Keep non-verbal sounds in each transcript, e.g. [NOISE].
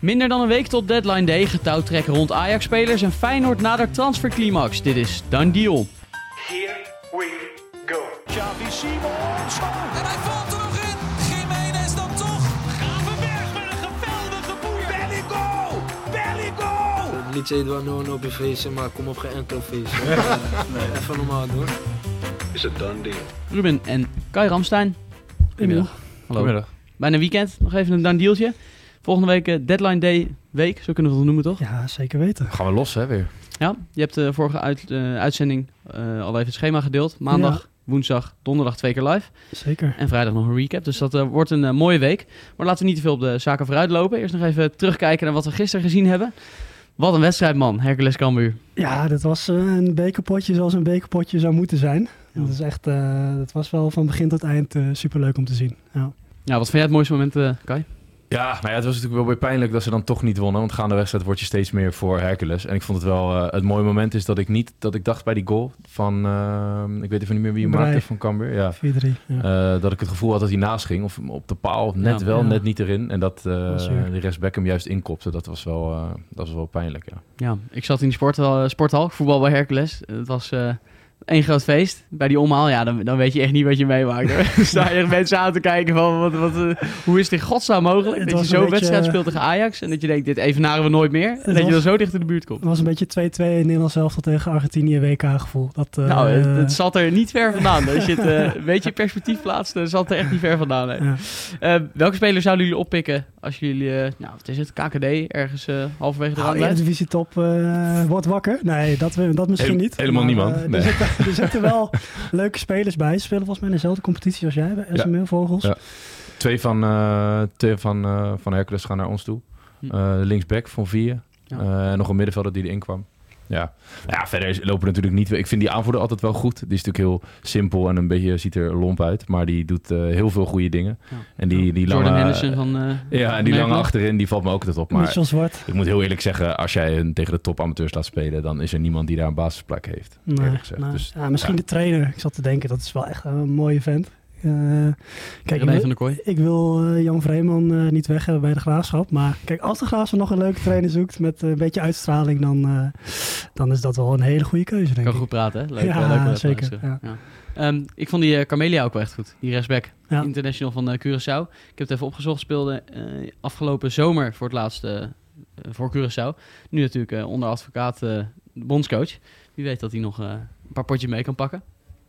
Minder dan een week tot deadline day, getouwtrekken rond Ajax-spelers en Feyenoord nadert transferclimax. Dit is Dan Deal. Here we go. Xavi Simons. En hij valt er nog in. Jiménez dan toch. Gravenberg met een geweldige! Belligo! Het liedje Edouard Noon op je feestje, maar kom op geen enkel feestje. [LAUGHS] nee, even normaal doen. Is het done deal? Ruben en Kai Ramstein. Goedemiddag. Hallo. Goedemiddag. Bijna weekend, nog even een Dan Dealtje. Volgende week eh, deadline day week, zo kunnen we het noemen toch? Ja, zeker weten. Gaan we los, hè, weer. Ja, je hebt de vorige uit, eh, uitzending eh, al even het schema gedeeld. Maandag, woensdag, donderdag twee keer live. Zeker. En vrijdag nog een recap. Dus dat eh, wordt een eh, mooie week. Maar laten we niet te veel op de zaken vooruit lopen. Eerst nog even terugkijken naar wat we gisteren gezien hebben. Wat een wedstrijd, man. Hercules Cambuur. Ja, dat was eh, een bekerpotje zoals een bekerpotje zou moeten zijn. Ja. Dat, is echt, eh, dat was wel van begin tot eind eh superleuk om te zien. Ja. Ja, wat vind jij het mooiste moment, eh, Kai? Ja, nou ja, het was natuurlijk wel weer pijnlijk dat ze dan toch niet wonnen. Want gaande wedstrijd word je steest meer voor Hercules. En ik vond het wel... eh, het mooie moment is dat ik niet... Dat ik dacht bij die goal van... eh, ik weet even niet meer wie Brei. maakte van Cambuur. Ja. 4-3. Ja. Eh, dat ik het gevoel had dat hij naast ging. Of op de paal. Net Ja. wel, Ja. net niet erin. En dat eh de rechtsback hem juist inkopte. Dat was wel, eh, dat was wel pijnlijk, ja. Ja, ik zat in die sporthal, sporthal voetbal bij Hercules. Het was één groot feest. Bij die omhaal, ja, dan, dan weet je echt niet wat je meemaakt. [LAUGHS] Dan sta je echt mensen aan te kijken van, wat, wat, eh, hoe is dit godsnaam mogelijk? Het dat je zo'n beetje, wedstrijd speelt tegen Ajax en dat je denkt, dit evenaren we nooit meer. En dat je dan zo dicht in de buurt komt. Het was een beetje 2-2 in Nederland zelf tegen Argentinië WK gevoel. Dat, eh, nou, het, het zat er niet ver vandaan. Als je het eh, een [LAUGHS] beetje perspectief plaatst, dan zat het er echt niet ver vandaan. ja. Eh, welke spelers zouden jullie oppikken als jullie, nou, wat is het, KKD, ergens eh, halverwege de Nou, rand top eh, wordt wakker. Nee, dat, we- dat misschien niet. helemaal Maar, niemand. Nee. [LAUGHS] er zitten wel leuke spelers bij. Ze spelen volgens mij in dezelfde competitie als jij bij. SML Vogels. Ja. Twee van, eh, twee van, eh, van Hercules gaan naar ons toe. Hm. Eh, linksback van vier. En nog een middenvelder die erin kwam. Ja. ja, verder is- lopen natuurlijk niet... Ik vind die aanvoerder altijd wel goed. Die is natuurlijk heel simpel en een beetje ziet er lomp uit. Maar die doet eh, heel veel goede dingen. Ja. En die, die Jordan lange... Henderson van... eh, ja, en die lange achterin, die valt me ook altijd op. Maar Zwart. ik moet heel eerlijk zeggen, als jij een tegen de topamateurs laat spelen, dan is er niemand die daar een basisplek heeft. Nee, eerlijk gezegd. nee. Dus, ja, misschien ja. de trainer. Ik zat te denken, dat is wel echt een mooie vent. Eh, kijk, ik van der Kooi. ik wil eh, Jan Vreeman eh, niet weg hebben bij de Graafschap. Maar kijk, als de Graafschap nog een leuke trainer zoekt met een beetje uitstraling, dan, dan is dat wel een hele goede keuze, denk Kan ik. goed praten, hè? Leuk, Ja, leuk zeker. Ja. Ehm, ik vond die Camelia ook wel echt goed. Die rechtsback. International van Curaçao. Ik heb het even opgezocht. Speelde afgelopen zomer voor het laatst eh, voor Curaçao. Nu natuurlijk onder advocaat bondscoach. Wie weet dat hij nog een paar potjes mee kan pakken.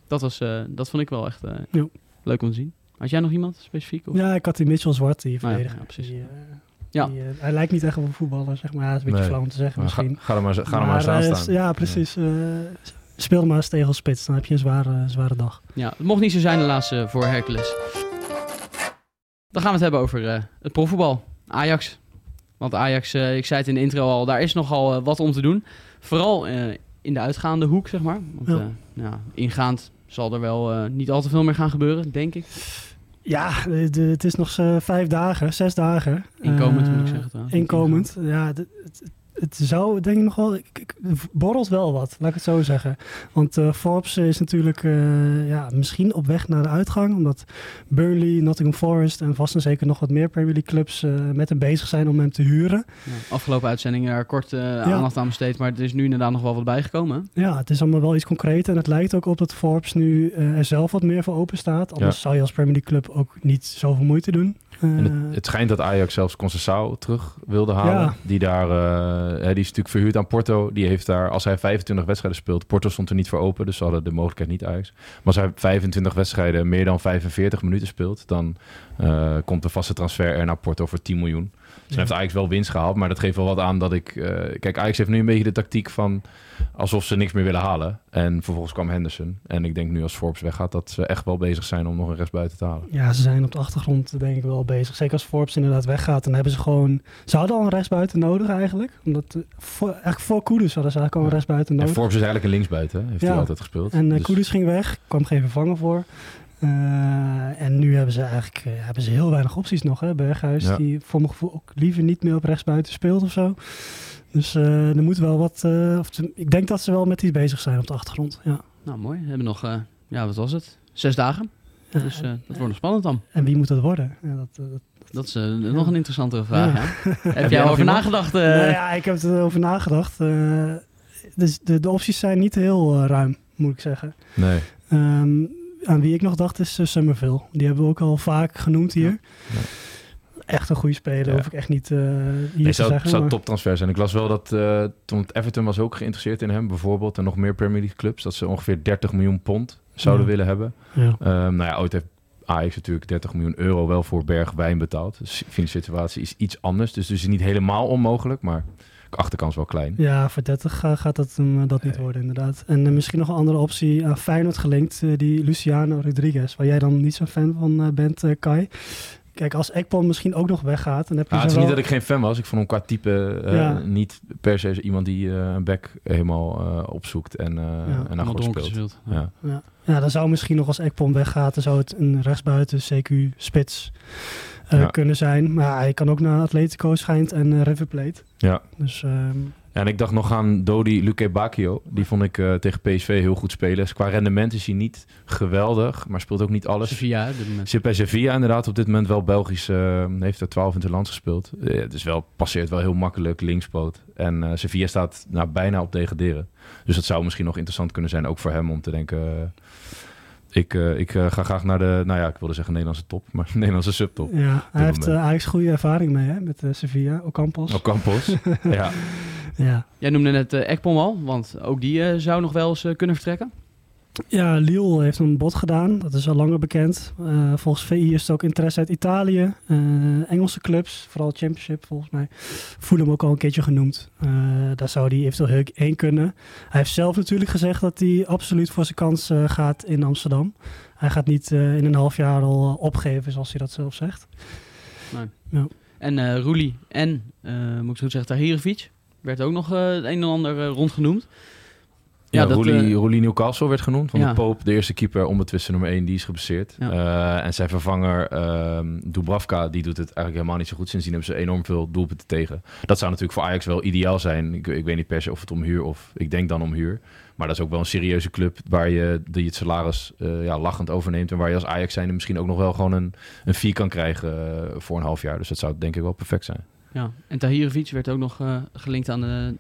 Dat, was, dat vond ik wel echt Ja. Leuk om te zien. Had jij nog iemand specifiek? Of? Ja, ik had die Mitchell Zwart, die ja, verdediger. ja, precies. Die, eh, Ja. die, eh, hij lijkt niet echt op een voetballer, zeg maar. Ja, dat is een beetje Nee. flauw om te zeggen Maar ga, misschien. ga er maar, ga er maar eens aan eh, staan. Ja, precies. eh, speel maar eens tegen als spits, dan heb je een zware, zware dag. Ja, het mocht niet zo zijn helaas voor Hercules. Dan gaan we het hebben over eh, het profvoetbal. Ajax. Want Ajax, eh, ik zei het in de intro al, daar is nogal wat om te doen. Vooral eh, in de uitgaande hoek, zeg maar. Want Ja. ja. ja, ingaand zal er wel eh, niet al te veel meer gaan gebeuren, denk ik. Ja, de, de- het is nog eh, vijf dagen, zes dagen. Inkomend Eh, moet ik zeggen trouwens. Inkomend, ja. de- het, het zou denk ik nog wel... ik- ik- borrelt wel wat, laat ik het zo zeggen. Want eh, Forbes is natuurlijk eh, ja, misschien op weg naar de uitgang. Omdat Burnley, Nottingham Forest en vast en zeker nog wat meer Premier League clubs eh, met hem bezig zijn om hem te huren. Ja, afgelopen uitzending daar kort aandacht aan besteed, maar er is nu inderdaad nog wel wat bijgekomen. Ja, het is allemaal wel iets concreet. En het lijkt ook op dat Forbes nu eh, er zelf wat meer voor open staat. Anders Ja. zou je als Premier League club ook niet zoveel moeite doen. En Eh, het, het schijnt dat Ajax zelfs Conceição terug wilde halen. Ja. Die, daar, eh, die is natuurlijk verhuurd aan Porto. Die heeft daar, als hij 25 wedstrijden speelt... Porto stond er niet voor open, dus ze hadden de mogelijkheid niet Ajax. Maar als hij 25 wedstrijden meer dan 45 minuten speelt... dan eh, komt de vaste transfer er naar Porto voor 10 miljoen. Dus dan heeft Ajax wel winst gehaald. Maar dat geeft wel wat aan dat ik... eh, kijk, Ajax heeft nu een beetje de tactiek van... alsof ze niks meer willen halen. En vervolgens kwam Henderson. En ik denk nu als Forbes weggaat... dat ze echt wel bezig zijn om nog een rechtsbuiten te halen. Ja, ze zijn op de achtergrond denk ik wel bezig. Zeker als Forbes inderdaad weggaat, dan hebben ze gewoon... Ze hadden al een rechtsbuiten nodig eigenlijk. Omdat, eh, voor, eigenlijk voor Kudus hadden ze eigenlijk al een Ja. rechtsbuiten En nodig. Forbes is eigenlijk een linksbuiten, heeft Ja. hij altijd gespeeld. En uh, Dus- Kudus ging weg, kwam geen vervanger voor. Eh, en nu hebben ze eigenlijk eh, hebben ze heel weinig opties nog. Hè? Berghuis, Ja. die voor mijn gevoel ook liever niet meer op rechtsbuiten speelt of zo. Dus eh, er moet wel wat... eh, of te- ik denk dat ze wel met iets bezig zijn op de achtergrond. Ja, Nou, mooi. We hebben nog, eh, ja, wat was het? Zes dagen. Ja, Dus eh, dat wordt nog spannend dan. En wie moet dat worden? Ja, dat, dat, Dat is nog een interessantere vraag. [LAUGHS] Heb jij over nagedacht? eh, Nou ja, ik heb erover nagedacht. eh, dus de, de opties zijn niet heel ruim, moet ik zeggen. Nee. Ehm, aan wie ik nog dacht is uh, Summerville. Die hebben we ook al vaak genoemd hier. Ja. Echt een goede speler, hoef ik echt niet eh, hier Nee, te zou, zeggen. zou maar- toptransfer zijn. Ik las wel dat eh, toen Everton was ook geïnteresseerd in hem, bijvoorbeeld. En nog meer Premier League clubs. Dat ze ongeveer 30 miljoen pond zouden willen hebben. Ehm, nou ja, ooit heeft Ajax natuurlijk 30 miljoen euro wel voor Bergwijn betaald. Dus de financiële situatie is iets anders. Dus het is niet helemaal onmogelijk, maar de achterkans wel klein. Ja, voor 30 ga- gaat dat, hem, eh, dat niet worden, inderdaad. En eh, misschien nog een andere optie aan Feyenoord gelinkt, eh, die Luciano Rodriguez, waar jij dan niet zo'n fan van eh, bent, eh, Kai. Kijk, als Ekpom misschien ook nog weggaat, dan heb je Ah, het is niet dat ik geen fan was. Ik vond hem qua type eh, Ja. niet per se iemand die eh, een back helemaal eh, opzoekt en, eh en naar goed speelt. speelt. Ja. Ja. Ja. ja, dan zou misschien nog als Ekpom weggaat, dan zou het een rechtsbuiten CQ spits eh, Ja. kunnen zijn. Maar hij kan ook naar Atletico schijnt en eh, River Plate. Ja. Dus ehm, Ja, en ik dacht nog aan Dodi Luque Bacchio. Die vond ik eh, tegen PSV heel goed spelen. Dus qua rendement is hij niet geweldig, maar speelt ook niet alles. Sevilla, op dit moment. Zit bij Sevilla inderdaad op dit moment wel Belgisch. eh, heeft er 12 in het land gespeeld. Eh, het is wel, passeert wel heel makkelijk linkspoot. En eh, Sevilla staat nou, bijna op degraderen. Dus dat zou misschien nog interessant kunnen zijn, ook voor hem om te denken. Ik eh, ik eh, ga graag naar de, nou ja, ik wilde zeggen Nederlandse top, [LAUGHS] maar Nederlandse subtop. ja, hij heeft moment. eh, eigenlijk goede ervaring mee hè, met Sevilla, Ocampos. Ocampos. [LAUGHS] ja. Ja. Jij noemde net Ekpom al, want ook die eh, zou nog wel eens kunnen vertrekken. Ja, Lille heeft een bod gedaan. Dat is al langer bekend. Eh, volgens VI is het ook interesse uit Italië. Eh, Engelse clubs, vooral Championship volgens mij. Fulham ook al een keertje genoemd. Eh, daar zou hij eventueel heel- heen kunnen. Hij heeft zelf natuurlijk gezegd dat hij absoluut voor zijn kans gaat in Amsterdam. Hij gaat niet in een half jaar al opgeven, zoals hij dat zelf zegt. En eh Roelie en, moet ik zo zeggen, Tahirovic. Werd ook nog het een en ander rondgenoemd. Ja, Ja, dat, Roelie, eh, Roelie Newcastle werd genoemd. Van Ja. de Poop, de eerste keeper, onbetwiste nummer 1, die is geblesseerd. Ja. Eh, en zijn vervanger ehm Dubravka, die doet het eigenlijk helemaal niet zo goed. Sindsdien hebben ze enorm veel doelpunten tegen. Dat zou natuurlijk voor Ajax wel ideaal zijn. Ik, ik weet niet per se of het om huur of ik denk dan om huur. Maar dat is ook wel een serieuze club waar je die het salaris eh, ja, lachend overneemt. En waar je als Ajax zijnde misschien ook nog wel gewoon een, een fee kan krijgen voor een half jaar. Dus dat zou denk ik wel perfect zijn. Ja. En Tahirovic werd ook nog gelinkt aan de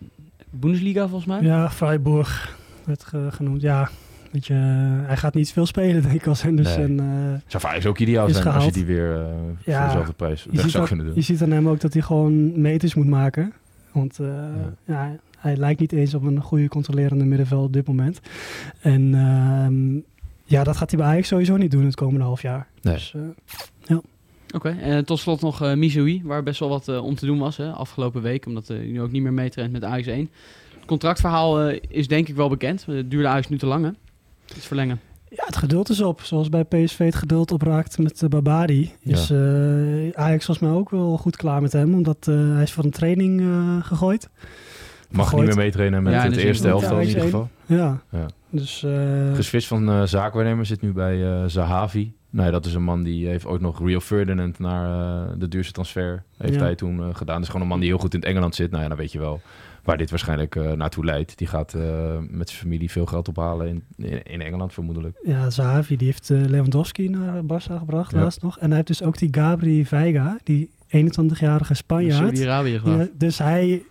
Bundesliga volgens mij. Ja, Freiburg werd ge- genoemd. Ja, weet je, eh, hij gaat niet veel spelen, denk ik, als Henderson. Nee. eh, Zou Ajax ook ideaal Is zijn als je die weer eh, Ja, voor dezelfde prijs weg zou kunnen doen. je ziet aan hem ook dat hij gewoon meters moet maken. Want eh, ja. hij lijkt niet eens op een goede controlerende middenveld op dit moment. En ehm, ja, dat gaat hij bij Ajax sowieso niet doen het komende half jaar. Nee. Dus, eh, Oké, en tot slot nog eh Mizoui, waar best wel wat eh, om te doen was hè, afgelopen week, omdat hij nu ook niet meer meetraint met Ajax 1. Het contractverhaal eh, is denk ik wel bekend. Het duurde Ajax nu te lang, hè? Het verlengen. ja, het geduld is op. Zoals bij PSV het geduld opraakt met uh, Babadi. Is eh, Ajax volgens mij ook wel goed klaar met hem. Omdat eh, hij is voor een training eh, gegooid. Mag niet meer meetrainen met Ja, het dus eerste elftal in ieder geval. Ja, Ja. dus... eh, Geswitcht van eh zaakwaarnemer zit nu bij eh, Zahavi. Nee, dat is een man die heeft ooit nog Rio Ferdinand naar eh, de duurste transfer heeft Ja. hij toen eh, gedaan. Dus gewoon een man die heel goed in het Engeland zit. Nou ja, dan weet je wel waar dit waarschijnlijk eh, naartoe leidt. Die gaat eh, met zijn familie veel geld ophalen in, in, in Engeland vermoedelijk. Ja, Zahavi die heeft Lewandowski naar Barça gebracht Ja. laatst nog. En hij heeft dus ook die Gabri Veiga, die 21-jarige Spanjaard. Saudi-Arabië dus hij,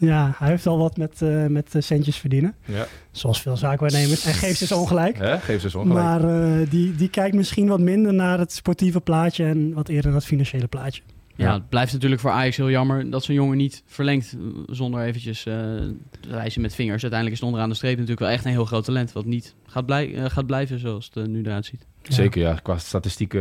ja, hij heeft al wat met, eh, met eh, centjes verdienen. Ja. Zoals veel zaakwaarnemers. En geeft dus ongelijk. Hè? Geef ze eens ongelijk. Maar eh, die, die kijkt misschien wat minder naar het sportieve plaatje en wat eerder naar het financiële plaatje. Ja, Ja. het blijft natuurlijk voor Ajax heel jammer dat zo'n jongen niet verlengt zonder eventjes eh, te wijzen met vingers. Uiteindelijk is het onderaan de streep natuurlijk wel echt een heel groot talent, wat niet gaat, blij, gaat blijven zoals het er nu eruit ziet. Ja. Zeker, ja. Qua statistieken,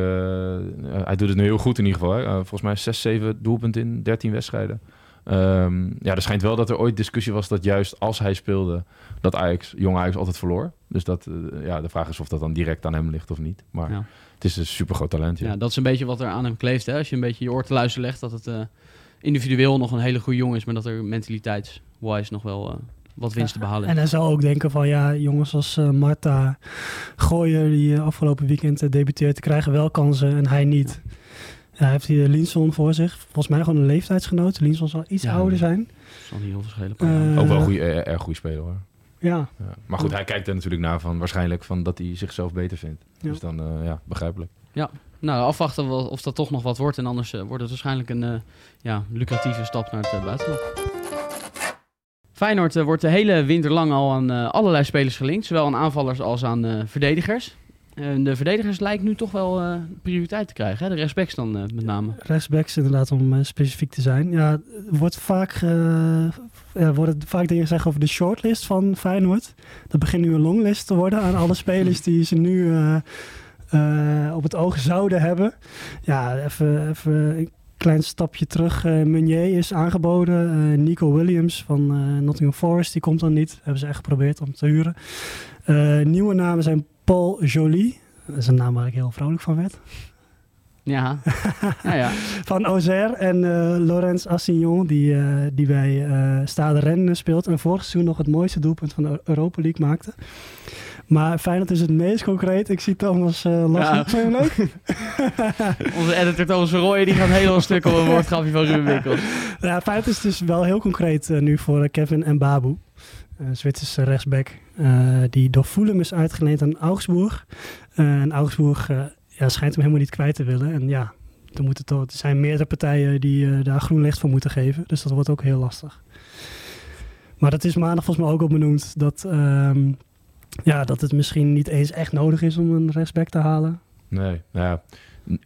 eh, hij doet het nu heel goed in ieder geval. Hè. Volgens mij 6, 7 doelpunten in 13 wedstrijden. Ehm, ja, er schijnt wel dat er ooit discussie was dat juist als hij speelde, dat Ajax, jong Ajax altijd verloor. Dus dat, eh, ja, de vraag is of dat dan direct aan hem ligt of niet. Maar Ja. het is een super groot talent. Ja. Ja, dat is een beetje wat er aan hem kleeft. Hè? Als je een beetje je oor te luisteren legt, dat het eh, individueel nog een hele goede jongen is, maar dat er mentaliteitswise nog wel eh, wat winst te behalen En hij zou ook denken van ja, jongens als eh, Marta Gooier, die afgelopen weekend uh, debuteert, krijgen wel kansen en hij niet. Ja, hij heeft hier Linson voor zich. Volgens mij gewoon een leeftijdsgenoot. Linson zal iets Ja. ouder zijn. Dat zal niet heel veel schelen. Eh, Ook wel een goede, eh, erg goede speler hoor. Ja, Ja. Maar goed, hij kijkt er natuurlijk naar van waarschijnlijk van dat hij zichzelf beter vindt. Ja. Dus dan, eh, ja, begrijpelijk. Nou, afwachten wel of dat toch nog wat wordt. En anders eh, wordt het waarschijnlijk een eh, ja, lucratieve stap naar het eh, buitenland. Feyenoord eh, wordt de hele winter lang al aan eh, allerlei spelers gelinkt. Zowel aan aanvallers als aan eh, verdedigers. De verdedigers lijkt nu toch wel eh, prioriteit te krijgen. Hè? De respects dan eh, met name. rechtsbacks inderdaad om eh, specifiek te zijn. Ja, wordt vaak, worden vaak dingen gezegd over de shortlist van Feyenoord. Dat begint nu een longlist te worden aan alle spelers die ze nu op het oog zouden hebben. Ja, even, even een klein stapje terug. Meunier is aangeboden. Nico Williams van Nottingham Forest, die komt dan niet. Hebben ze echt geprobeerd om te huren. Nieuwe namen zijn Paul Joly. Dat is een naam waar ik heel vrolijk van werd. Ja, [LAUGHS] ja, ja. Van Auxerre en eh Laurens Assignon, die, eh, die bij eh Stade Rennes speelt. En vorig seizoen nog het mooiste doelpunt van de Europa League maakte. Maar Feyenoord is het meest concreet. Ik zie Thomas eh lachen. Ja. Vind leuk? [LAUGHS] Onze editor Thomas Verrooyen die gaat helemaal stuk op een woordgrapje van Ruben Winkels. [LAUGHS] ja, Feyenoord is dus wel heel concreet nu voor Kevin en Babu. Een Zwitserse rechtsback. eh, die door Fulham is uitgeleend aan Augsburg. Eh, en Augsburg eh, ja, schijnt hem helemaal niet kwijt te willen. En ja, er, moeten toch, zijn meerdere partijen die eh, daar groen licht voor moeten geven. Dus dat wordt ook heel lastig. Maar dat is maandag volgens mij ook al benoemd. Dat, ehm, ja, dat het misschien niet eens echt nodig is om een rechtsback te halen. Nee, nou ja,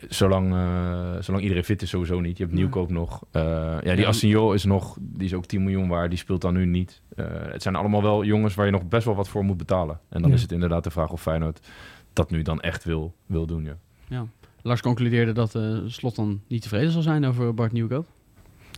zolang, eh, zolang iedereen fit is sowieso niet. Je hebt. Nieuwkoop nog. Eh, ja, die Ja. Assignon is nog, die is ook 10 miljoen waard. Die speelt dan nu niet. Eh, het zijn allemaal wel jongens waar je nog best wel wat voor moet betalen. En dan Ja. is het inderdaad de vraag of Feyenoord dat nu dan echt wil, wil doen. Ja. Lars concludeerde dat Slot dan niet tevreden zal zijn over Bart Nieuwkoop.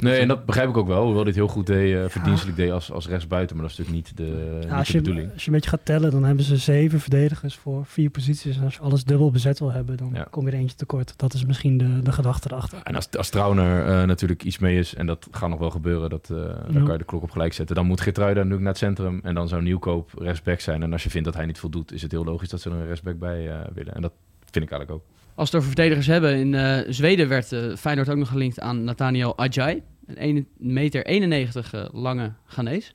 Nee, en dat begrijp ik ook wel. Hoewel dit heel goed deed, eh, verdienstelijk deed als, als rechtsbuiten. Maar dat is natuurlijk niet de, niet Ja, als, de je, bedoeling. als je een beetje gaat tellen, dan hebben ze zeven verdedigers voor vier posities. En als je alles dubbel bezet wil hebben, dan Ja. kom je er eentje tekort. Dat is misschien de, de gedachte erachter. En als, als Trauner eh, natuurlijk iets mee is, en dat gaat nog wel gebeuren, dat, eh dan kan je de klok op gelijk zetten. Dan moet Geertruida natuurlijk naar het centrum en dan zou Nieuwkoop rechtsback zijn. En als je vindt dat hij niet voldoet, is het heel logisch dat ze er een rechtsback bij willen. En dat vind ik eigenlijk ook. Als het over verdedigers hebben, in eh, Zweden werd eh, Feyenoord ook nog gelinkt aan Nathaniel Ajay. Een 1 meter 91 eh, lange Ghanese.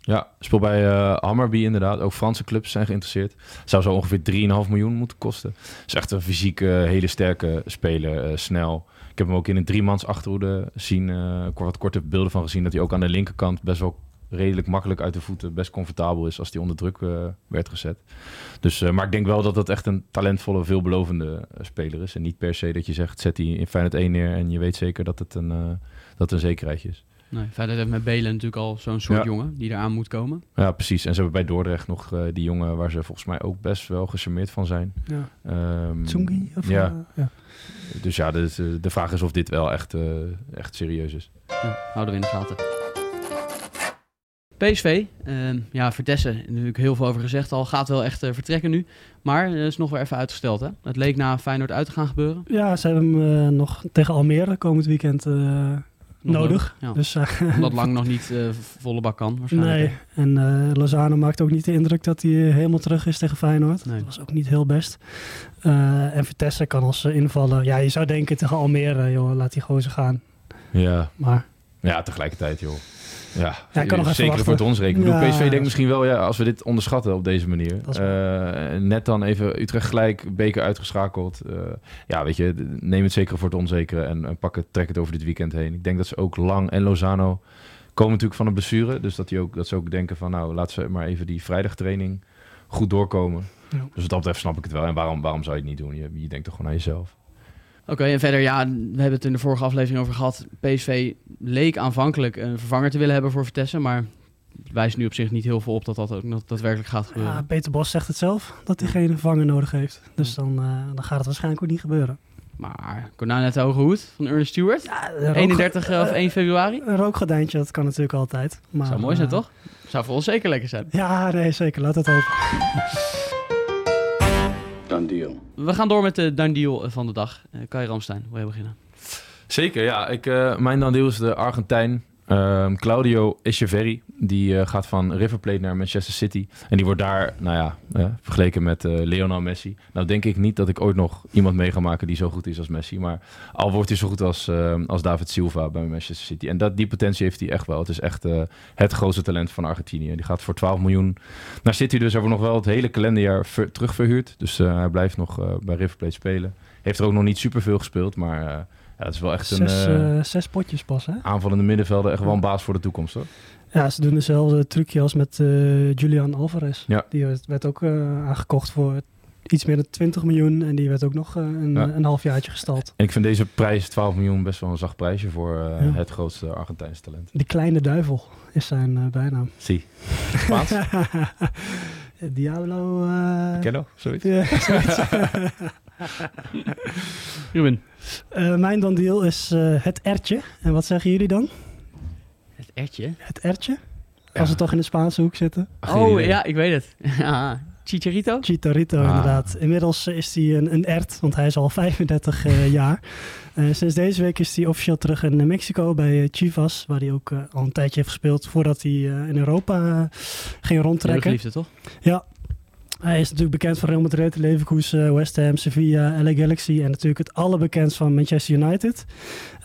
Ja, speelt bij eh Hammerby inderdaad. Ook Franse clubs zijn geïnteresseerd. Zou zo ongeveer 3,5 miljoen moeten kosten. Is echt een fysieke, hele sterke speler. snel. Ik heb hem ook in een driemans achterhoede zien. wat korte beelden van gezien. Dat hij ook aan de linkerkant best wel redelijk makkelijk uit de voeten. Best comfortabel is als hij onder druk eh, werd gezet. Dus, eh, maar ik denk wel dat dat echt een talentvolle, veelbelovende eh, speler is. En niet per se dat je zegt, zet hij in Feyenoord 1 neer. En je weet zeker dat het een, eh, dat het een zekerheidje is. Nee, Feyenoord heeft met Belen natuurlijk al zo'n soort Ja. jongen die eraan moet komen. Ja, precies. En ze hebben bij Dordrecht nog die jongen waar ze volgens mij ook best wel gecharmeerd van zijn. Ja. Ehm, Tsungi? Of, ja. ja. Dus ja, de, de- vraag is of dit wel echt, eh, echt serieus is. Ja, houden we in de gaten. PSV, ehm, ja, Vertessen, natuurlijk heel veel over gezegd al, gaat wel echt eh, vertrekken nu. Maar eh, is nog weer even uitgesteld, hè? Het leek na Feyenoord uit te gaan gebeuren. Ja, ze hebben hem eh, nog tegen Almere komend weekend eh, nodig. Ja. Dus, [LAUGHS] Omdat lang [LAUGHS] nog niet volle bak kan, waarschijnlijk. nee, en eh Lozano maakt ook niet de indruk dat hij helemaal terug is tegen Feyenoord. Nee. Dat was ook niet heel best. Eh, en Vitesse kan als ze invallen. Ja, je zou denken tegen Almere, joh, laat die gozer gaan. Ja, Maar ja tegelijkertijd joh. Ja, Ja, ik kan nog even zeker voor het ons rekenen. Ik bedoel, Ja. PSV denkt misschien wel, ja, als we dit onderschatten op deze manier. Eh, net dan even Utrecht gelijk, beker uitgeschakeld. Eh, ja, weet je, neem het zeker voor het onzekere en, en pak het, trek het over dit weekend heen. Ik denk dat ze ook Lang en Lozano komen natuurlijk van een blessure. Dus dat, die ook, dat ze ook denken van, nou, laten ze maar even die vrijdagtraining goed doorkomen. Ja. Dus wat dat betreft snap ik het wel. En waarom, waarom zou je het niet doen? Je, je denkt toch gewoon aan jezelf. Oké, en verder, ja, we hebben het in de vorige aflevering over gehad. PSV leek aanvankelijk een vervanger te willen hebben voor Vitesse, maar het wijst nu op zich niet heel veel op dat dat ook daadwerkelijk gaat gebeuren. ja, Peter Bos zegt het zelf, dat hij geen vervanger nodig heeft. Dus dan, eh, dan gaat het waarschijnlijk ook niet gebeuren. Maar Konaan net de hoge hoed van Ernest Stewart, Ja, een rook- 31 of eh, 1 februari. Een rookgordijntje, dat kan natuurlijk altijd. Maar, Zou mooi zijn, eh, toch? Zou voor ons zeker lekker zijn. Ja, nee, zeker. Laat het hopen. [LAUGHS] Deal. We gaan door met de done deal van de dag. Eh Kai Ramstein, wil je beginnen? Zeker, ja. Ik, eh, mijn dan deel is de Argentijn Ehm, Claudio Echeverri, die eh, gaat van River Plate naar Manchester City. En die wordt daar, nou ja, vergeleken met eh, Lionel Messi. Nou denk ik niet dat ik ooit nog iemand mee ga maken die zo goed is als Messi. Maar al wordt hij zo goed als, ehm, als David Silva bij Manchester City. En dat, die potentie heeft hij echt wel. Het is echt eh, het grootste talent van Argentinië. Die gaat voor 12 miljoen naar City. Dus hij wordt nog wel het hele kalenderjaar ver- terugverhuurd. Dus hij blijft nog bij River Plate spelen. Heeft er ook nog niet superveel gespeeld, maar... ja, het is wel echt een Zes, eh, zes potjes pas, hè? aanvallende middenvelder. Echt wel een baas voor de toekomst, hoor. Ja, ze doen dezelfde trucje als met eh, Julian Alvarez. Ja. Die werd, werd ook eh, aangekocht voor iets meer dan 20 miljoen. En die werd ook nog een, Ja. een halfjaartje gestald. En ik vind deze prijs, 12 miljoen, best wel een zacht prijsje voor Ja. het grootste Argentijnse talent. Die kleine duivel is zijn bijnaam. Zie. [LAUGHS] Spaans? [LAUGHS] Diablo. eh, Kenno, zoiets. ja, [LAUGHS] zoiets. [LAUGHS] Ruben. Eh, mijn dan deal is eh, het ertje. En wat zeggen jullie dan? Het ertje. Het ertje? Ja. Als we toch in de Spaanse hoek zitten. Oh, ja, ik weet het. Ja, [LAUGHS] Chicharito? Chicharito Ah. inderdaad. Inmiddels eh, is hij een, een ert, want hij is al [LAUGHS] 35 eh, jaar. Eh, sinds deze week is hij officieel terug in Mexico bij Chivas, waar hij ook al een tijdje heeft gespeeld voordat hij in Europa ging rondtrekken. Liefde, toch? Hij is natuurlijk bekend van Real Madrid, Leverkusen, West Ham, Sevilla, LA Galaxy en natuurlijk het allerbekendst van Manchester United.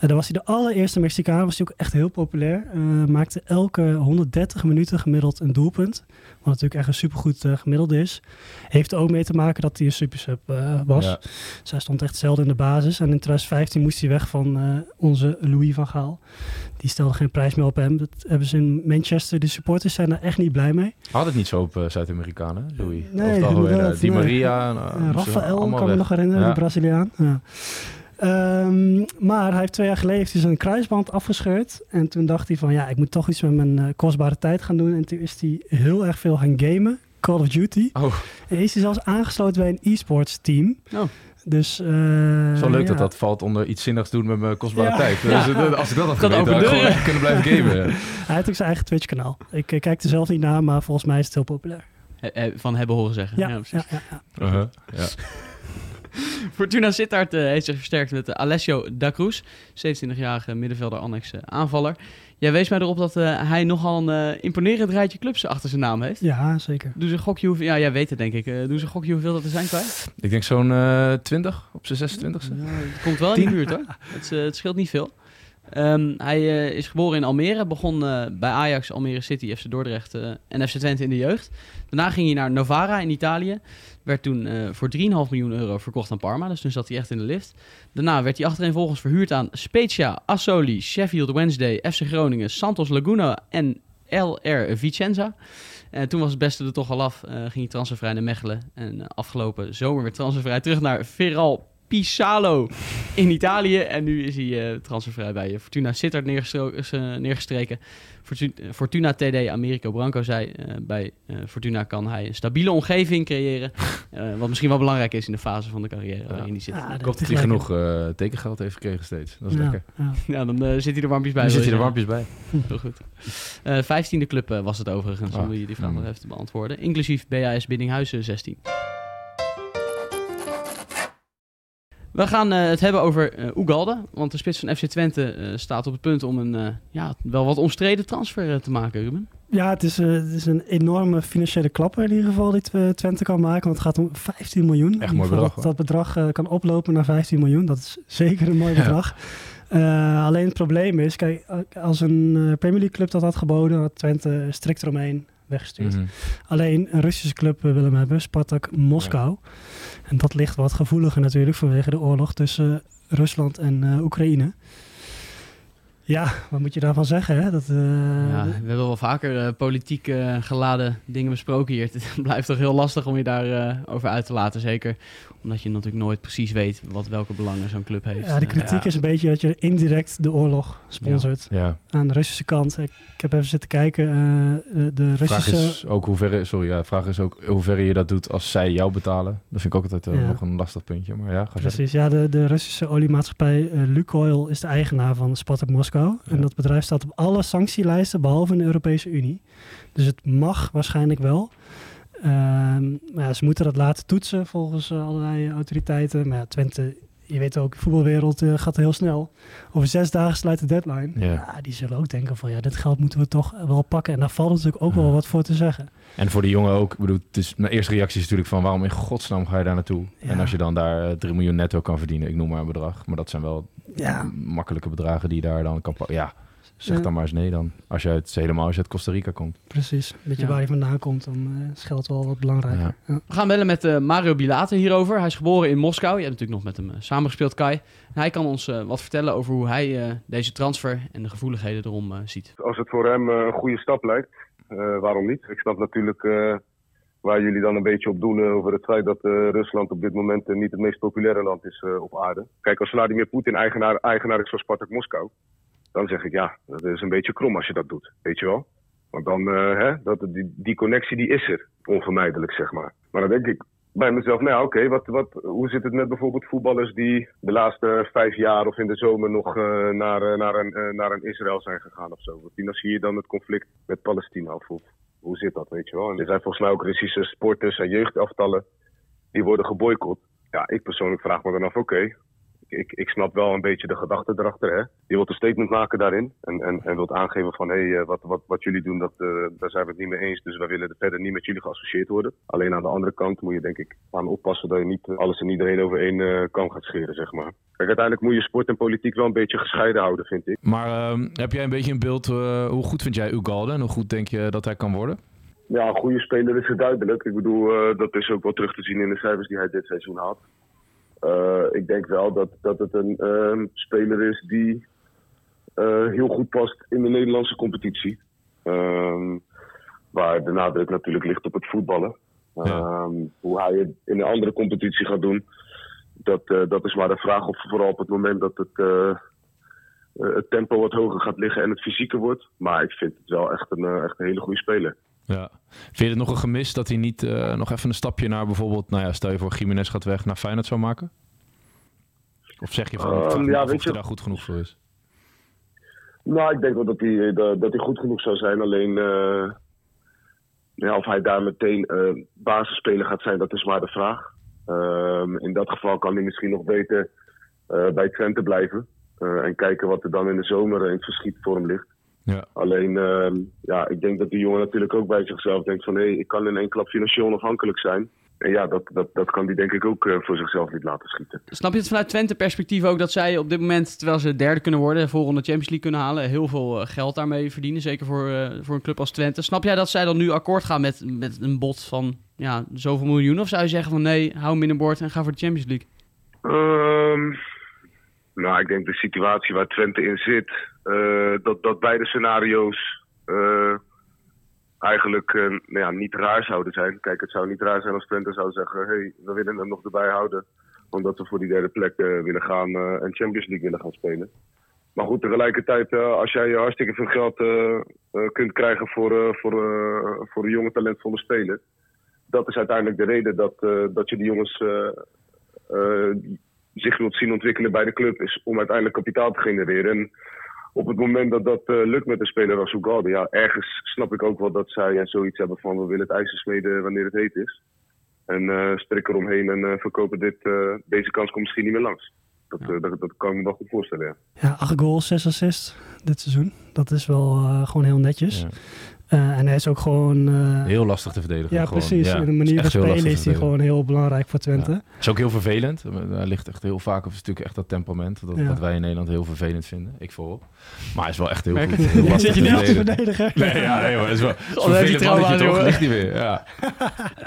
Daar was hij de allereerste Mexicaan, was hij ook echt heel populair. Eh, maakte elke 130 minuten gemiddeld een doelpunt, wat natuurlijk echt een supergoed eh, gemiddelde is. Heeft er ook mee te maken dat hij een supersub eh, was. Ja. Dus hij stond echt zelden in de basis. En in 2015 moest hij weg van eh, onze Louis van Gaal. Die stelde geen prijs meer op hem. Dat hebben ze in Manchester, de supporters zijn daar echt niet blij mee. Had het niet zo op Zuid-Amerikanen, Louis? Nee, Of Di. Maria. en, Uh, moesten Rafael kan me nog herinneren, Ja. de Braziliaan. Ja. Ehm, maar hij heeft twee jaar geleden zijn kruisband afgescheurd. En toen dacht hij van ja, ik moet toch iets met mijn eh, kostbare tijd gaan doen. En toen is hij heel erg veel gaan gamen. Call of Duty. Oh. En is hij zelfs aangesloten bij een e-sports team. Oh. Dus, eh, Zo leuk ja. dat dat valt onder iets zinnigs doen met mijn kostbare Ja. tijd. Dus, eh, als ik dat had Kan geweten, had ik gewoon deuren. echt kunnen blijven gamen. [LAUGHS] Hij heeft ook zijn eigen Twitch kanaal. Ik eh, kijk er zelf niet naar, maar volgens mij is het heel populair. He- he- Van hebben horen zeggen. Ja, Ja, ja, precies. ja, ja. [LAUGHS] Fortuna Sittard eh, heeft zich versterkt met uh, Alessio da Cruz, 27-jarige middenvelder annex eh, aanvaller. Jij wees mij erop dat eh, hij nogal een eh, imponerend rijtje clubs achter zijn naam heeft. ja, zeker. Doe ze een gokje hoeveel... Ja, jij weet het denk ik. Eh doe ze een gokje hoeveel dat er zijn kwijt. Ik denk zo'n eh 20 op zijn 26e. Ja, het komt wel in de buurt hoor. Het, eh, het scheelt niet veel. Ehm, hij eh, is geboren in Almere, begon eh, bij Ajax, Almere City, FC Dordrecht eh, en FC Twente in de jeugd. Daarna ging hij naar Novara in Italië. Werd toen voor 3,5 miljoen euro verkocht aan Parma, dus toen zat hij echt in de lift. Daarna werd hij achtereenvolgens verhuurd aan Spezia, Asoli, Sheffield Wednesday, FC Groningen, Santos Laguna en LR Vicenza. En toen was het beste er toch al af, ging hij transfervrij naar Mechelen. En afgelopen zomer weer transfervrij terug naar Veral Pisalo in Italië. En nu is hij eh, transfervrij bij eh, Fortuna Sittard eh, neergestreken. Fortu- Fortuna TD Americo Branco zei, bij eh, Fortuna kan hij een stabiele omgeving creëren. [LAUGHS] Eh, wat misschien wel belangrijk is in de fase van de carrière waarin hij zit. Ja, Ik hoop dat hij genoeg eh, tekengeld heeft gekregen steeds. Dat is Ja, lekker. ja. Ja, dan zit hij er warmpjes bij. Wil zit je hij er warmpjes bij. [LAUGHS] Heel goed. Eh vijftiende club was het overigens, Ah, om je die vraag mm. nog even te beantwoorden. Inclusief BAS Biddinghuizen 16. We gaan eh, het hebben over eh Ugalde, want de spits van FC Twente eh, staat op het punt om een ja, wel wat omstreden transfer te maken, Ruben. Ja, het is, het is een enorme financiële klapper in ieder geval die Tw- Twente kan maken. Want het gaat om 15 miljoen. Ieder mooi bedrag, Dat, dat bedrag kan oplopen naar 15 miljoen. Dat is zeker een mooi Ja. bedrag. Eh, alleen het probleem is, kijk, als een Premier League club dat had geboden, had Twente strikt eromheen weggestuurd. Mhm. Alleen een Russische club wil hem hebben, Spartak Moskou. En dat ligt wat gevoeliger natuurlijk vanwege de oorlog tussen Rusland en eh, Oekraïne. Ja, wat moet je daarvan zeggen? Hè? Dat, eh, ja, we hebben wel vaker eh, politiek eh, geladen dingen besproken hier. [LAUGHS] Het blijft toch heel lastig om je daarover over uit te laten, zeker omdat je natuurlijk nooit precies weet wat welke belangen zo'n club heeft. Ja, de kritiek is een beetje dat je indirect de oorlog sponsort. Ja. Aan de Russische kant. Ik, ik heb even zitten kijken. eh, de, de Vraag Russische... is ook hoe ver, sorry, ja, vraag is ook hoe ver je dat doet als zij jou betalen. Dat vind ik ook altijd Ja. nog een lastig puntje. Maar ja, ga. Precies, ja, de, de Russische oliemaatschappij Lukoil is de eigenaar van Spartak Moskou. En Ja. dat bedrijf staat op alle sanctielijsten behalve in de Europese Unie. Dus het mag waarschijnlijk wel. Ehm, maar ja, ze moeten dat laten toetsen volgens eh, allerlei autoriteiten. Maar ja, Twente je weet ook, de voetbalwereld eh, gaat heel snel. Over zes dagen sluit de deadline. Ja. Ja, die zullen ook denken van ja, dit geld moeten we toch wel pakken. En daar valt natuurlijk ook wel wat voor te zeggen. En voor de jongen ook. Ik bedoel, het is, mijn eerste reactie is natuurlijk van waarom in godsnaam ga je daar naartoe? Ja. En als je dan daar eh, 3 miljoen netto kan verdienen, ik noem maar een bedrag. Maar dat zijn wel makkelijke bedragen die je daar dan kan pakken. Ja, zeg Ja. dan maar eens nee dan. Als je uit, helemaal als je uit Costa Rica komt. precies. Weet je Ja. waar hij vandaan komt, dan eh, is geld wel wat belangrijker. Ja. Ja. We gaan bellen met eh, Mario Bilate hierover. Hij is geboren in Moskou. Je hebt natuurlijk nog met hem eh, samengespeeld, Kai. En hij kan ons wat vertellen over hoe hij eh, deze transfer en de gevoeligheden erom ziet. Als het voor hem een goede stap lijkt, eh, waarom niet? Ik snap natuurlijk eh, waar jullie dan een beetje op doen over het feit dat eh, Rusland op dit moment niet het meest populaire land is op aarde. Kijk, als Vladimir Poetin eigenaar, eigenaar is van Spartak Moskou, dan zeg ik ja, dat is een beetje krom als je dat doet, weet je wel. Want dan, eh, hè, dat, die, die connectie die is er, onvermijdelijk zeg maar. Maar dan denk ik bij mezelf, nou oké, wat, wat, hoe zit het met bijvoorbeeld voetballers die de laatste vijf jaar of in de zomer nog eh, naar, eh, naar, een, naar een Israël zijn gegaan of zo? Financier dan het conflict met Palestina of hoe, zit dat, weet je wel? En er zijn volgens mij ook Russische sporters en jeugdelftallen die worden geboycott. Ja, ik persoonlijk vraag me dan af, oké, ik, ik snap wel een beetje de gedachte erachter. Hè? Je wilt een statement maken daarin. En, en, en wilt aangeven van hé, hey, eh, wat, wat, wat jullie doen, dat, eh, daar zijn we het niet mee eens. Dus wij willen er verder niet met jullie geassocieerd worden. Alleen aan de andere kant moet je denk ik aan oppassen dat je niet eh, alles en iedereen over één eh kam gaat scheren, zeg maar. Kijk, uiteindelijk moet je sport en politiek wel een beetje gescheiden houden, vind ik. Maar ehm, heb jij een beetje een beeld, hoe goed vind jij Ugalde en hoe goed denk je dat hij kan worden? Ja, een goede speler is het duidelijk. Ik bedoel, eh, dat is ook wel terug te zien in de cijfers die hij dit seizoen had. Eh, ik denk wel dat, dat het een ehm, speler is die eh, heel goed past in de Nederlandse competitie. Ehm, waar de nadruk natuurlijk ligt op het voetballen. Ehm, Hoe hij het in een andere competitie gaat doen, dat, eh, dat is maar de vraag. Of vooral op het moment dat het, het tempo wat hoger gaat liggen en het fysieker wordt. Maar ik vind het wel echt een, echt een hele goede speler. Ja. Vind je het nog een gemis dat hij niet eh, nog even een stapje naar bijvoorbeeld, nou ja, stel je voor Jiménez gaat weg, naar Feyenoord zou maken? Of zeg je van, me ja, weet of hij je- daar goed genoeg voor is? Nou, ik denk wel dat hij, dat, dat hij goed genoeg zou zijn. Alleen eh, ja, of hij daar meteen eh basisspeler gaat zijn, dat is maar de vraag. Ehm, in dat geval kan hij misschien nog beter eh, bij Twente blijven. eh, en kijken wat er dan in de zomer in het verschiet voor hem ligt. Ja. Alleen, ehm, ja, ik denk dat die jongen natuurlijk ook bij zichzelf denkt van... hé, ik kan in één klap financieel onafhankelijk zijn. En ja, dat, dat, dat kan die denk ik ook eh, voor zichzelf niet laten schieten. Snap je het vanuit Twente perspectief ook dat zij op dit moment, terwijl ze derde kunnen worden, volgende Champions League kunnen halen, heel veel eh, geld daarmee verdienen, zeker voor, eh, voor een club als Twente. Snap jij dat zij dan nu akkoord gaan met, met een bod van ja, zoveel miljoen? Of zou je zeggen van nee, hou hem binnenboord en ga voor de Champions League? Ehm, nou, ik denk de situatie waar Twente in zit, dat, dat beide scenario's eh, eigenlijk eh, nou ja, niet raar zouden zijn. Kijk, het zou niet raar zijn als Twente zou zeggen, hey, we willen hem nog erbij houden, omdat we voor die derde plek eh, willen gaan eh, en Champions League willen gaan spelen. Maar goed, tegelijkertijd, eh, als jij hartstikke veel geld eh, eh, kunt krijgen voor, eh, voor, eh, voor een jonge talentvolle speler, dat is uiteindelijk de reden dat, eh, dat je die jongens eh, eh, zich wilt zien ontwikkelen bij de club, is om uiteindelijk kapitaal te genereren. En op het moment dat dat eh, lukt met een speler als Ugalde, ja, ergens snap ik ook wel dat zij eh, zoiets hebben van we willen het ijzer smeden wanneer het heet is. En eh strik eromheen en eh, verkopen dit, eh, deze kans komt misschien niet meer langs. Dat, eh, dat, dat kan ik me wel goed voorstellen, ja. Ja, acht goals, zes assists dit seizoen. Dat is wel eh, gewoon heel netjes. Eh, en hij is ook gewoon... eh, Heel lastig te verdedigen. ja, gewoon. precies. Ja, In de manier van spelen is hij gewoon heel belangrijk voor Twente. Ja. is ook heel vervelend. Hij ligt echt heel vaak, of is natuurlijk echt dat temperament, dat, Ja. dat wij in Nederland heel vervelend vinden. Ik voorop. Maar hij is wel echt heel Merk goed. het. Heel lastig Zit je te niet verdedigen. Nee, ja, nee, maar het is wel het is Oh, vervelend mannetje, toch? Ligt hij weer, ja.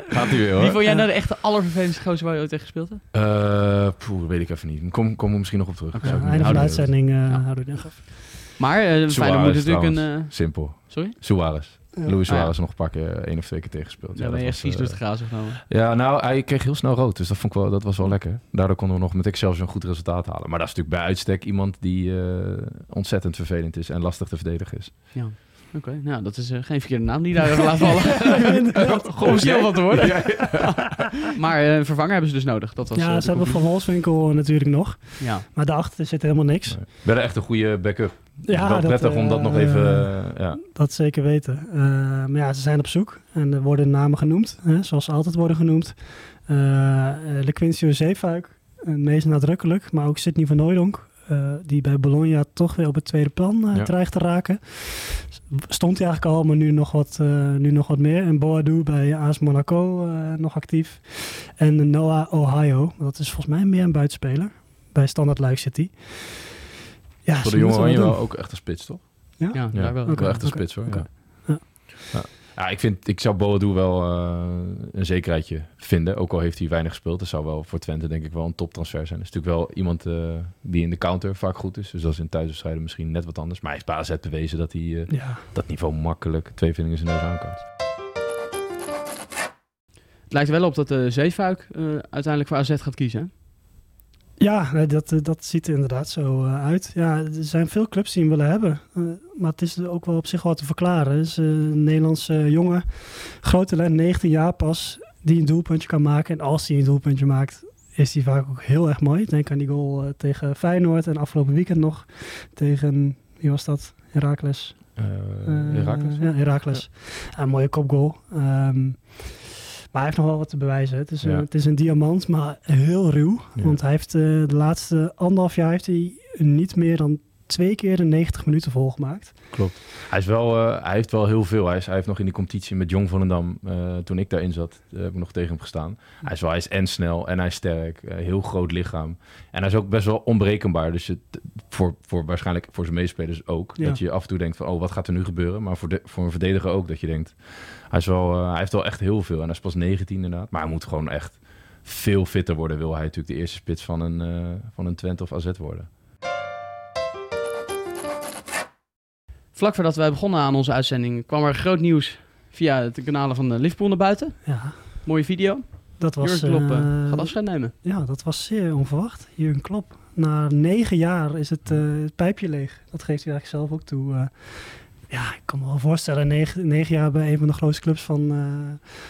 Gaat hij weer, hoor. Wie vond jij nou de echte allervervelendste gozer waar je ooit tegen gespeeld hebt? Eh, poeh, weet ik even niet. Kom, kom er misschien nog op terug. Niet einde van de houden. uitzending eh houden we het. Maar eh Feyenoord Suarez moet natuurlijk een... trouwens. eh, Simpel. sorry? Suarez. Ja. Luis Ah, ja. Suarez nog een paar keer, één of twee keer tegengespeeld. Ja, ben dat je echt vies eh, door het grazen genomen. Ja, nou, hij kreeg heel snel rood. Dus dat, vond ik wel, dat was wel lekker. Daardoor konden we nog met Excelsior een goed resultaat halen. Maar dat is natuurlijk bij uitstek iemand die eh, ontzettend vervelend is en lastig te verdedigen is. Ja. Oké, nou dat is eh, geen verkeerde naam die daar [LAUGHS] laat vallen. Gewoon stil van te worden. [LAUGHS] maar eh, een vervanger hebben ze dus nodig. Dat was, eh, Ja, de ze hebben Van. Wolfswinkel natuurlijk nog. Ja. Maar daarachter zit helemaal niks. Nee. Wel echt een goede backup. Ja, wel dat, prettig om dat nog eh, even... eh, ja. Dat zeker weten. Eh, maar ja, ze zijn op zoek en er worden namen genoemd, hè, zoals ze altijd worden genoemd. Lequincio Zeefuik meest nadrukkelijk. Maar ook Sidney van Hooijdonk, eh, die bij Bologna toch weer op het tweede plan Ja. dreigt te raken. Stond hij eigenlijk al, maar nu nog wat, nu nog wat meer. En Boadu bij AS Monaco nog actief. En Noah Ohio, dat is volgens mij meer een buitenspeler. Bij Standard Luik City. Ja, Voor de jongen moeten Oranje wel ook echt een spits, toch? Ja, Ja, daar wel. Oké. wel echt een spits hoor. Ja. Ja. Ja. Ja, ik, vind, ik zou Boadu wel eh, een zekerheidje vinden. Ook al heeft hij weinig gespeeld. Dat zou wel voor Twente denk ik wel een toptransfer zijn. Dat is natuurlijk wel iemand eh, die in de counter vaak goed is. Dus dat is in thuiswedstrijden misschien net wat anders. Maar hij heeft bij AZ bewezen dat hij eh, Ja, dat niveau makkelijk twee vindingen zijn neus aankomt. Het lijkt wel op dat de Zeefuik eh, uiteindelijk voor AZ gaat kiezen. Ja, dat, eh, dat ziet er inderdaad zo eh, uit. Ja, er zijn veel clubs die hem willen hebben. Eh, maar het is ook wel op zich wel te verklaren. Het is een Nederlandse jongen, groot talent, 19 jaar pas, die een doelpuntje kan maken. En als hij een doelpuntje maakt, is hij vaak ook heel erg mooi. Denk aan die goal tegen Feyenoord en afgelopen weekend nog tegen, wie was dat? Herakles. Eh, Heracles? Ja, Herakles. Ja, een mooie kopgoal. Maar hij heeft nog wel wat te bewijzen. Het is, een, het is een diamant, maar heel ruw. Ja. Want hij heeft eh, de laatste anderhalf jaar heeft hij niet meer dan twee keer de 90 minuten volgemaakt. Klopt. Hij, is wel, eh, hij heeft wel heel veel. Hij, is, hij heeft nog in die competitie met Jong van den Dam, eh, toen ik daarin zat, eh, heb ik nog tegen hem gestaan. Hij is, wel, hij is en snel en hij is sterk. heel groot lichaam. En hij is ook best wel onberekenbaar. Dus je, voor, voor waarschijnlijk voor zijn meespelers ook. Ja. Dat je af en toe denkt van, oh, wat gaat er nu gebeuren? Maar voor, de, voor een verdediger ook. Dat je denkt, hij, is wel, hij heeft wel echt heel veel. En hij is pas 19 inderdaad. Maar hij moet gewoon echt veel fitter worden. Wil hij natuurlijk de eerste spits van een, van een Twente of AZ worden. Vlak voordat wij begonnen aan onze uitzending kwam er groot nieuws via de kanalen van de Liverpool naar buiten. Ja, Mooie video. dat was, Jurgen Klopp eh, eh, gaat afscheid nemen. ja, dat was zeer onverwacht. Jurgen Klopp. Na negen jaar is het, eh, het pijpje leeg. Dat geeft hij eigenlijk zelf ook toe. eh. ja, ik kan me wel voorstellen, negen, negen jaar bij een van de grootste clubs van,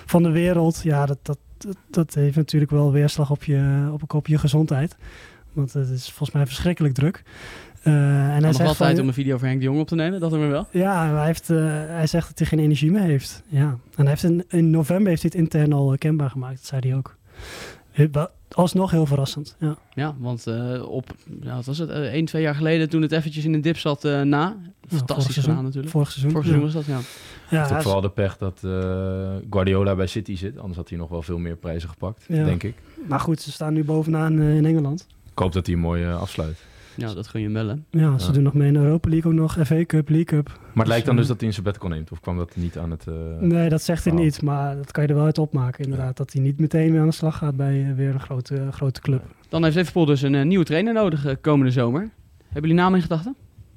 van de wereld. Ja, dat, dat, dat, dat heeft natuurlijk wel weerslag op je, op, op je gezondheid. Want het is volgens mij verschrikkelijk druk. Eh, en hij nog zegt wel van- tijd om een video voor Henk de Jong op te nemen, dat doen we wel. Ja, hij, heeft, eh, hij zegt dat hij geen energie meer heeft. Ja. En hij heeft in, in november heeft hij het intern al eh, kenbaar gemaakt. Dat zei hij ook. Alsnog heel verrassend. Ja. Ja, want eh, op, ja, wat was het, uh, 1, 2 jaar geleden toen het eventjes in een dip zat eh, na. Fantastisch gedaan natuurlijk. Vorig seizoen. Vorig seizoen was dat, ja. Ja, Hij heeft hij ook is- vooral de pech dat eh, Guardiola bij City zit. Anders had hij nog wel veel meer prijzen gepakt, Ja. denk ik. maar goed, ze staan nu bovenaan in Engeland. Ik hoop dat hij een mooi eh, afsluit. Ja, dat gun je wel, hè. Ja, ze Ja. doen nog mee in Europa League ook nog. FA Cup, League Cup. Maar het lijkt dan eh, dus dat hij een sabbatical neemt? Of kwam dat niet aan het... eh, Nee, dat zegt hij niet. Maar dat kan je er wel uit opmaken inderdaad. Dat hij niet meteen weer aan de slag gaat bij eh, weer een grote, grote club. Dan heeft Liverpool dus een eh, nieuwe trainer nodig eh, komende zomer. Hebben jullie naam in gedachten?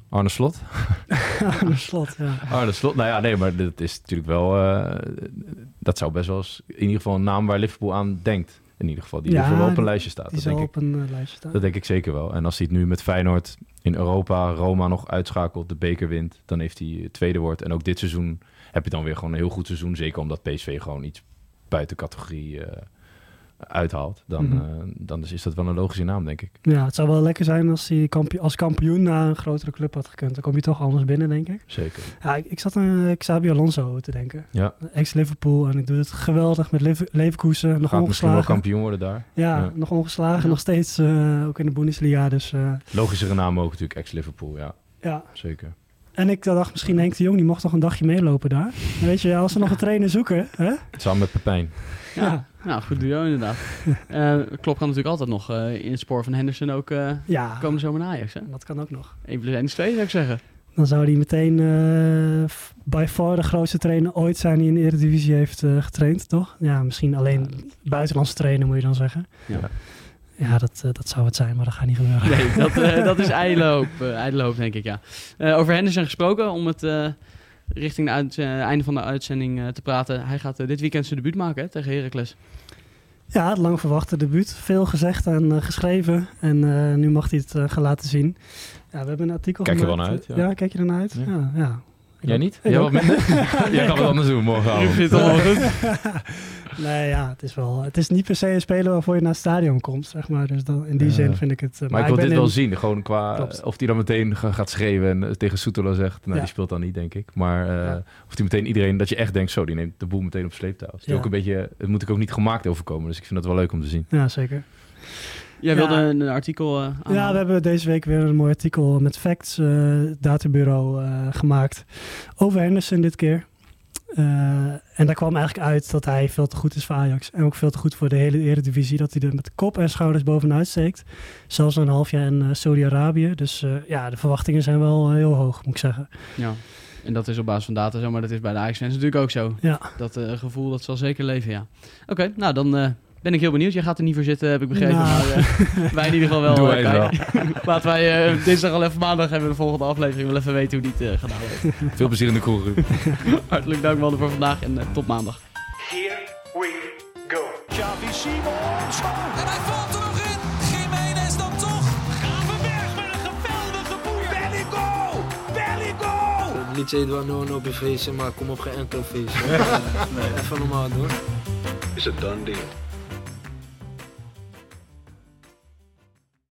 Arne Slot? [LAUGHS] aan de slot, ja. Arne Slot? Nou ja, nee, maar dat is natuurlijk wel... eh, dat zou best wel eens in ieder geval een naam waar Liverpool aan denkt. In ieder geval, die Ja, er wel op een lijstje staat. Die Dat denk, ik, op een eh, lijstje staan. dat denk ik zeker wel. En als hij het nu met Feyenoord in Europa, Roma nog uitschakelt, de beker wint, dan heeft hij het tweede woord. En ook dit seizoen heb je dan weer gewoon een heel goed seizoen. Zeker omdat PSV gewoon iets buiten categorie eh, uithaalt. Dan, eh, dan is, is dat wel een logische naam, denk ik. Ja, het zou wel lekker zijn als hij kampio- als kampioen naar een grotere club had gekund. Dan kom je toch anders binnen, denk ik. Zeker. Ja, ik, ik zat aan eh, Xabi Alonso te denken. Ja, Ex-Liverpool en ik doe het geweldig met Lever- Leverkusen. Nog gaat misschien wel kampioen worden daar. Ja, Ja. nog ongeslagen. Nog steeds eh, ook in de Bundesliga. Dus Logischere naam ook natuurlijk, ex-Liverpool, ja, ja. zeker. En ik dacht misschien Henk de Jong, die mocht nog een dagje meelopen daar. Weet je, als ze nog een trainer zoeken. Hè? Samen met Pepijn. Ja. Nou goed duo inderdaad. [LAUGHS] Eh Klopp kan natuurlijk altijd nog eh, in het spoor van Henderson ook eh Ja, komende zomer naar Ajax. Hè? dat kan ook nog. 1 plus 1 is 2 zou ik zeggen. Dan zou hij meteen by far de grootste trainer ooit zijn die in de Eredivisie heeft getraind, toch? Ja, misschien alleen buitenlandse trainer moet je dan zeggen. Ja. Ja, dat, dat zou het zijn, maar dat gaat niet gebeuren. Nee, dat, dat is [LAUGHS] ijdele hoop, denk ik, ja. Over Henderson gesproken, om het richting het eh, einde van de uitzending eh, te praten. Hij gaat eh, dit weekend zijn debuut maken hè, tegen Heracles. Ja, het lang verwachte debuut. Veel gezegd en geschreven. En eh, nu mag hij het gaan laten zien. Ja, we hebben een artikel Kijk je gemaakt. wel naar uit, ja. kijk je er naar uit? Ja. Ja, ja. Jij niet? Ik Jij ook. wat minder? [LAUGHS] [LAUGHS] Jij gaat wat anders doen morgenavond. Ik vind het allemaal goed. [LAUGHS] nee, ja, het is wel. Het is niet per se een speler waarvoor je naar het stadion komt, zeg maar. Dus dan, in die Ja. zin vind ik het. eh, Maar ik wil dit wel zien, gewoon qua Klopt. of hij dan meteen ga- gaat schreeuwen en eh, tegen Soetelo zegt, nou Ja. die speelt dan niet denk ik. Maar eh, Ja. of hij meteen iedereen, dat je echt denkt, zo die neemt de boel meteen op sleeptouw. Het, is Ja. ook een beetje, het moet ik ook niet gemaakt overkomen, dus ik vind dat wel leuk om te zien. Ja, zeker. Jij wilde Ja. een, een artikel eh Ja, we hebben deze week weer een mooi artikel met Facts eh, Databureau eh, gemaakt. Over Henderson dit keer. En daar kwam eigenlijk uit dat hij veel te goed is voor Ajax. En ook veel te goed voor de hele Eredivisie. Dat hij er met kop en schouders bovenuit steekt. Zelfs een half jaar in Saudi-Arabië. Dus ja, de verwachtingen zijn wel heel hoog, moet ik zeggen. Ja. En dat is op basis van data zo, maar dat is bij de Ajax-fans natuurlijk ook zo. Ja, Dat gevoel, dat zal zeker leven, ja. Oké, nou dan ben ik heel benieuwd. Jij gaat er niet voor zitten, heb ik begrepen. Nou. Maar eh, wij in ieder geval wel. Doe eh, wij het [LAUGHS] kijken. Laten wij eh, dinsdag al even maandag hebben we de volgende aflevering. Wel even weten hoe die het gedaan heeft. Veel plezier in de kroeg, Ruud. [LAUGHS] Hartelijk dank man voor vandaag en tot maandag. Here we go. Xavi Simons. En hij valt er nog in. Jiménez dan toch. Gravenberg met een geweldige boeien. Belly goal. Belly goal. Het liedje Eduardo op je feestje, maar kom op geen enkel feestje. [LAUGHS] Even normaal doen. It's a done deal.